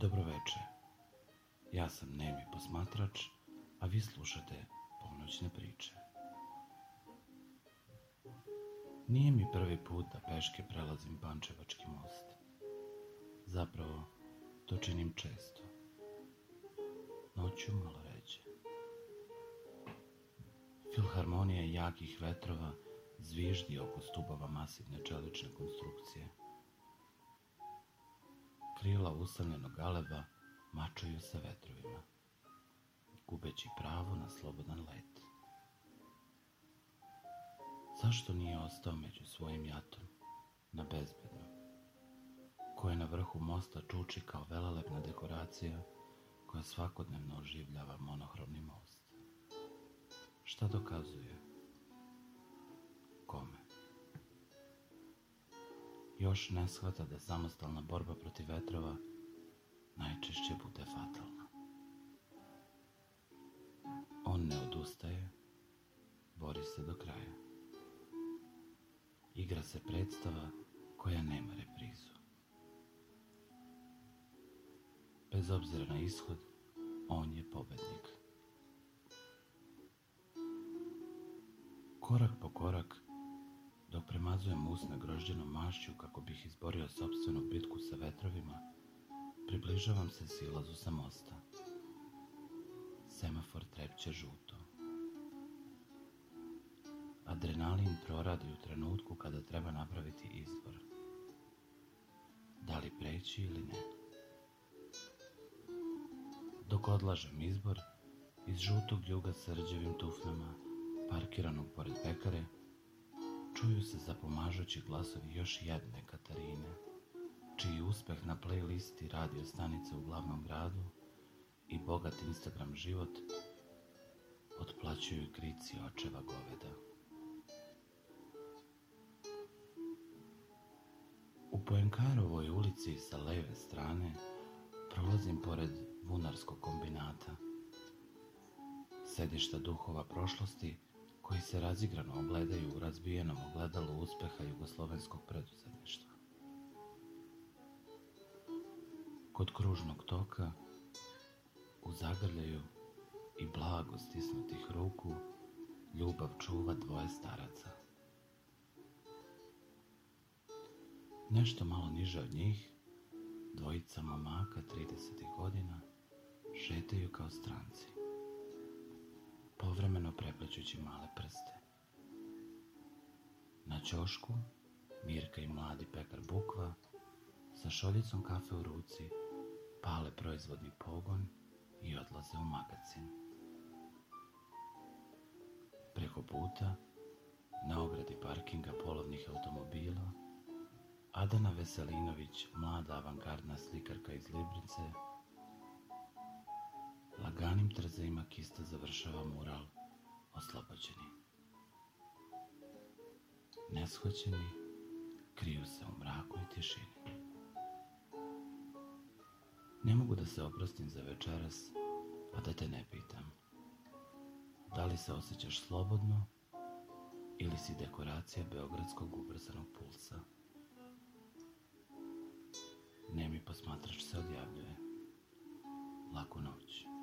Dobroveče. Ja sam Nemi Posmatrač, a vi slušate Ponoćne priče. Nije mi prvi put da peške prelazim Pančevački most. Zapravo, to činim često. Noću malo ređe. Filharmonija jakih vetrova zviždi oko stubova masivne čelične konstrukcije krila usamljenog galeba mačaju sa vetrovima, gubeći pravo na slobodan let. Zašto nije ostao među svojim jatom, na bezbednom, koje na vrhu mosta čuči kao velelepna dekoracija koja svakodnevno oživljava monohromni most? Šta dokazuje? još ne shvata da samostalna borba protiv vetrova najčešće bude fatalna. On ne odustaje, bori se do kraja. Igra se predstava koja nema reprizu. Bez obzira na ishod, on je pobednik. Korak po korak, Prljavam usne grožđenom mašću kako bih izborio sobstvenu bitku sa vetrovima, približavam se silazu sa mosta. Semafor trepće žuto. Adrenalin proradi u trenutku kada treba napraviti izbor. Da li preći ili ne? Dok odlažem izbor, iz žutog ljuga sa rđevim tufnama, parkiranog pored pekare, čuju se zapomažući glasovi još jedne Katarine, čiji uspeh na playlisti radio stanice u glavnom gradu i bogat Instagram život otplaćuju krici očeva goveda. U Poenkarovoj ulici sa leve strane prolazim pored Vunarskog kombinata, sedišta duhova prošlosti, koji se razigrano ogledaju u razbijenom ogledalu uspeha jugoslovenskog preduzetništva. Kod kružnog toka, u zagrljaju i blago stisnutih ruku, ljubav čuva dvoje staraca. Nešto malo niže od njih, dvojica momaka 30. godina šetaju kao stranci, povremeno preplećući male na ćošku, Mirka i mladi pekar Bukva, sa šoljicom kafe u ruci, pale proizvodni pogon i odlaze u magazin. Preko puta, na ogradi parkinga polovnih automobila, Adana Veselinović, mlada avangardna slikarka iz Librice, laganim trzejima kista završava mural – neshvaćeni, kriju se u mraku i tišini. Ne mogu da se oprostim za večeras, a pa da te ne pitam. Da li se osjećaš slobodno ili si dekoracija Beogradskog ubrzanog pulsa? Nemi posmatrač se odjavljuje. Laku noć.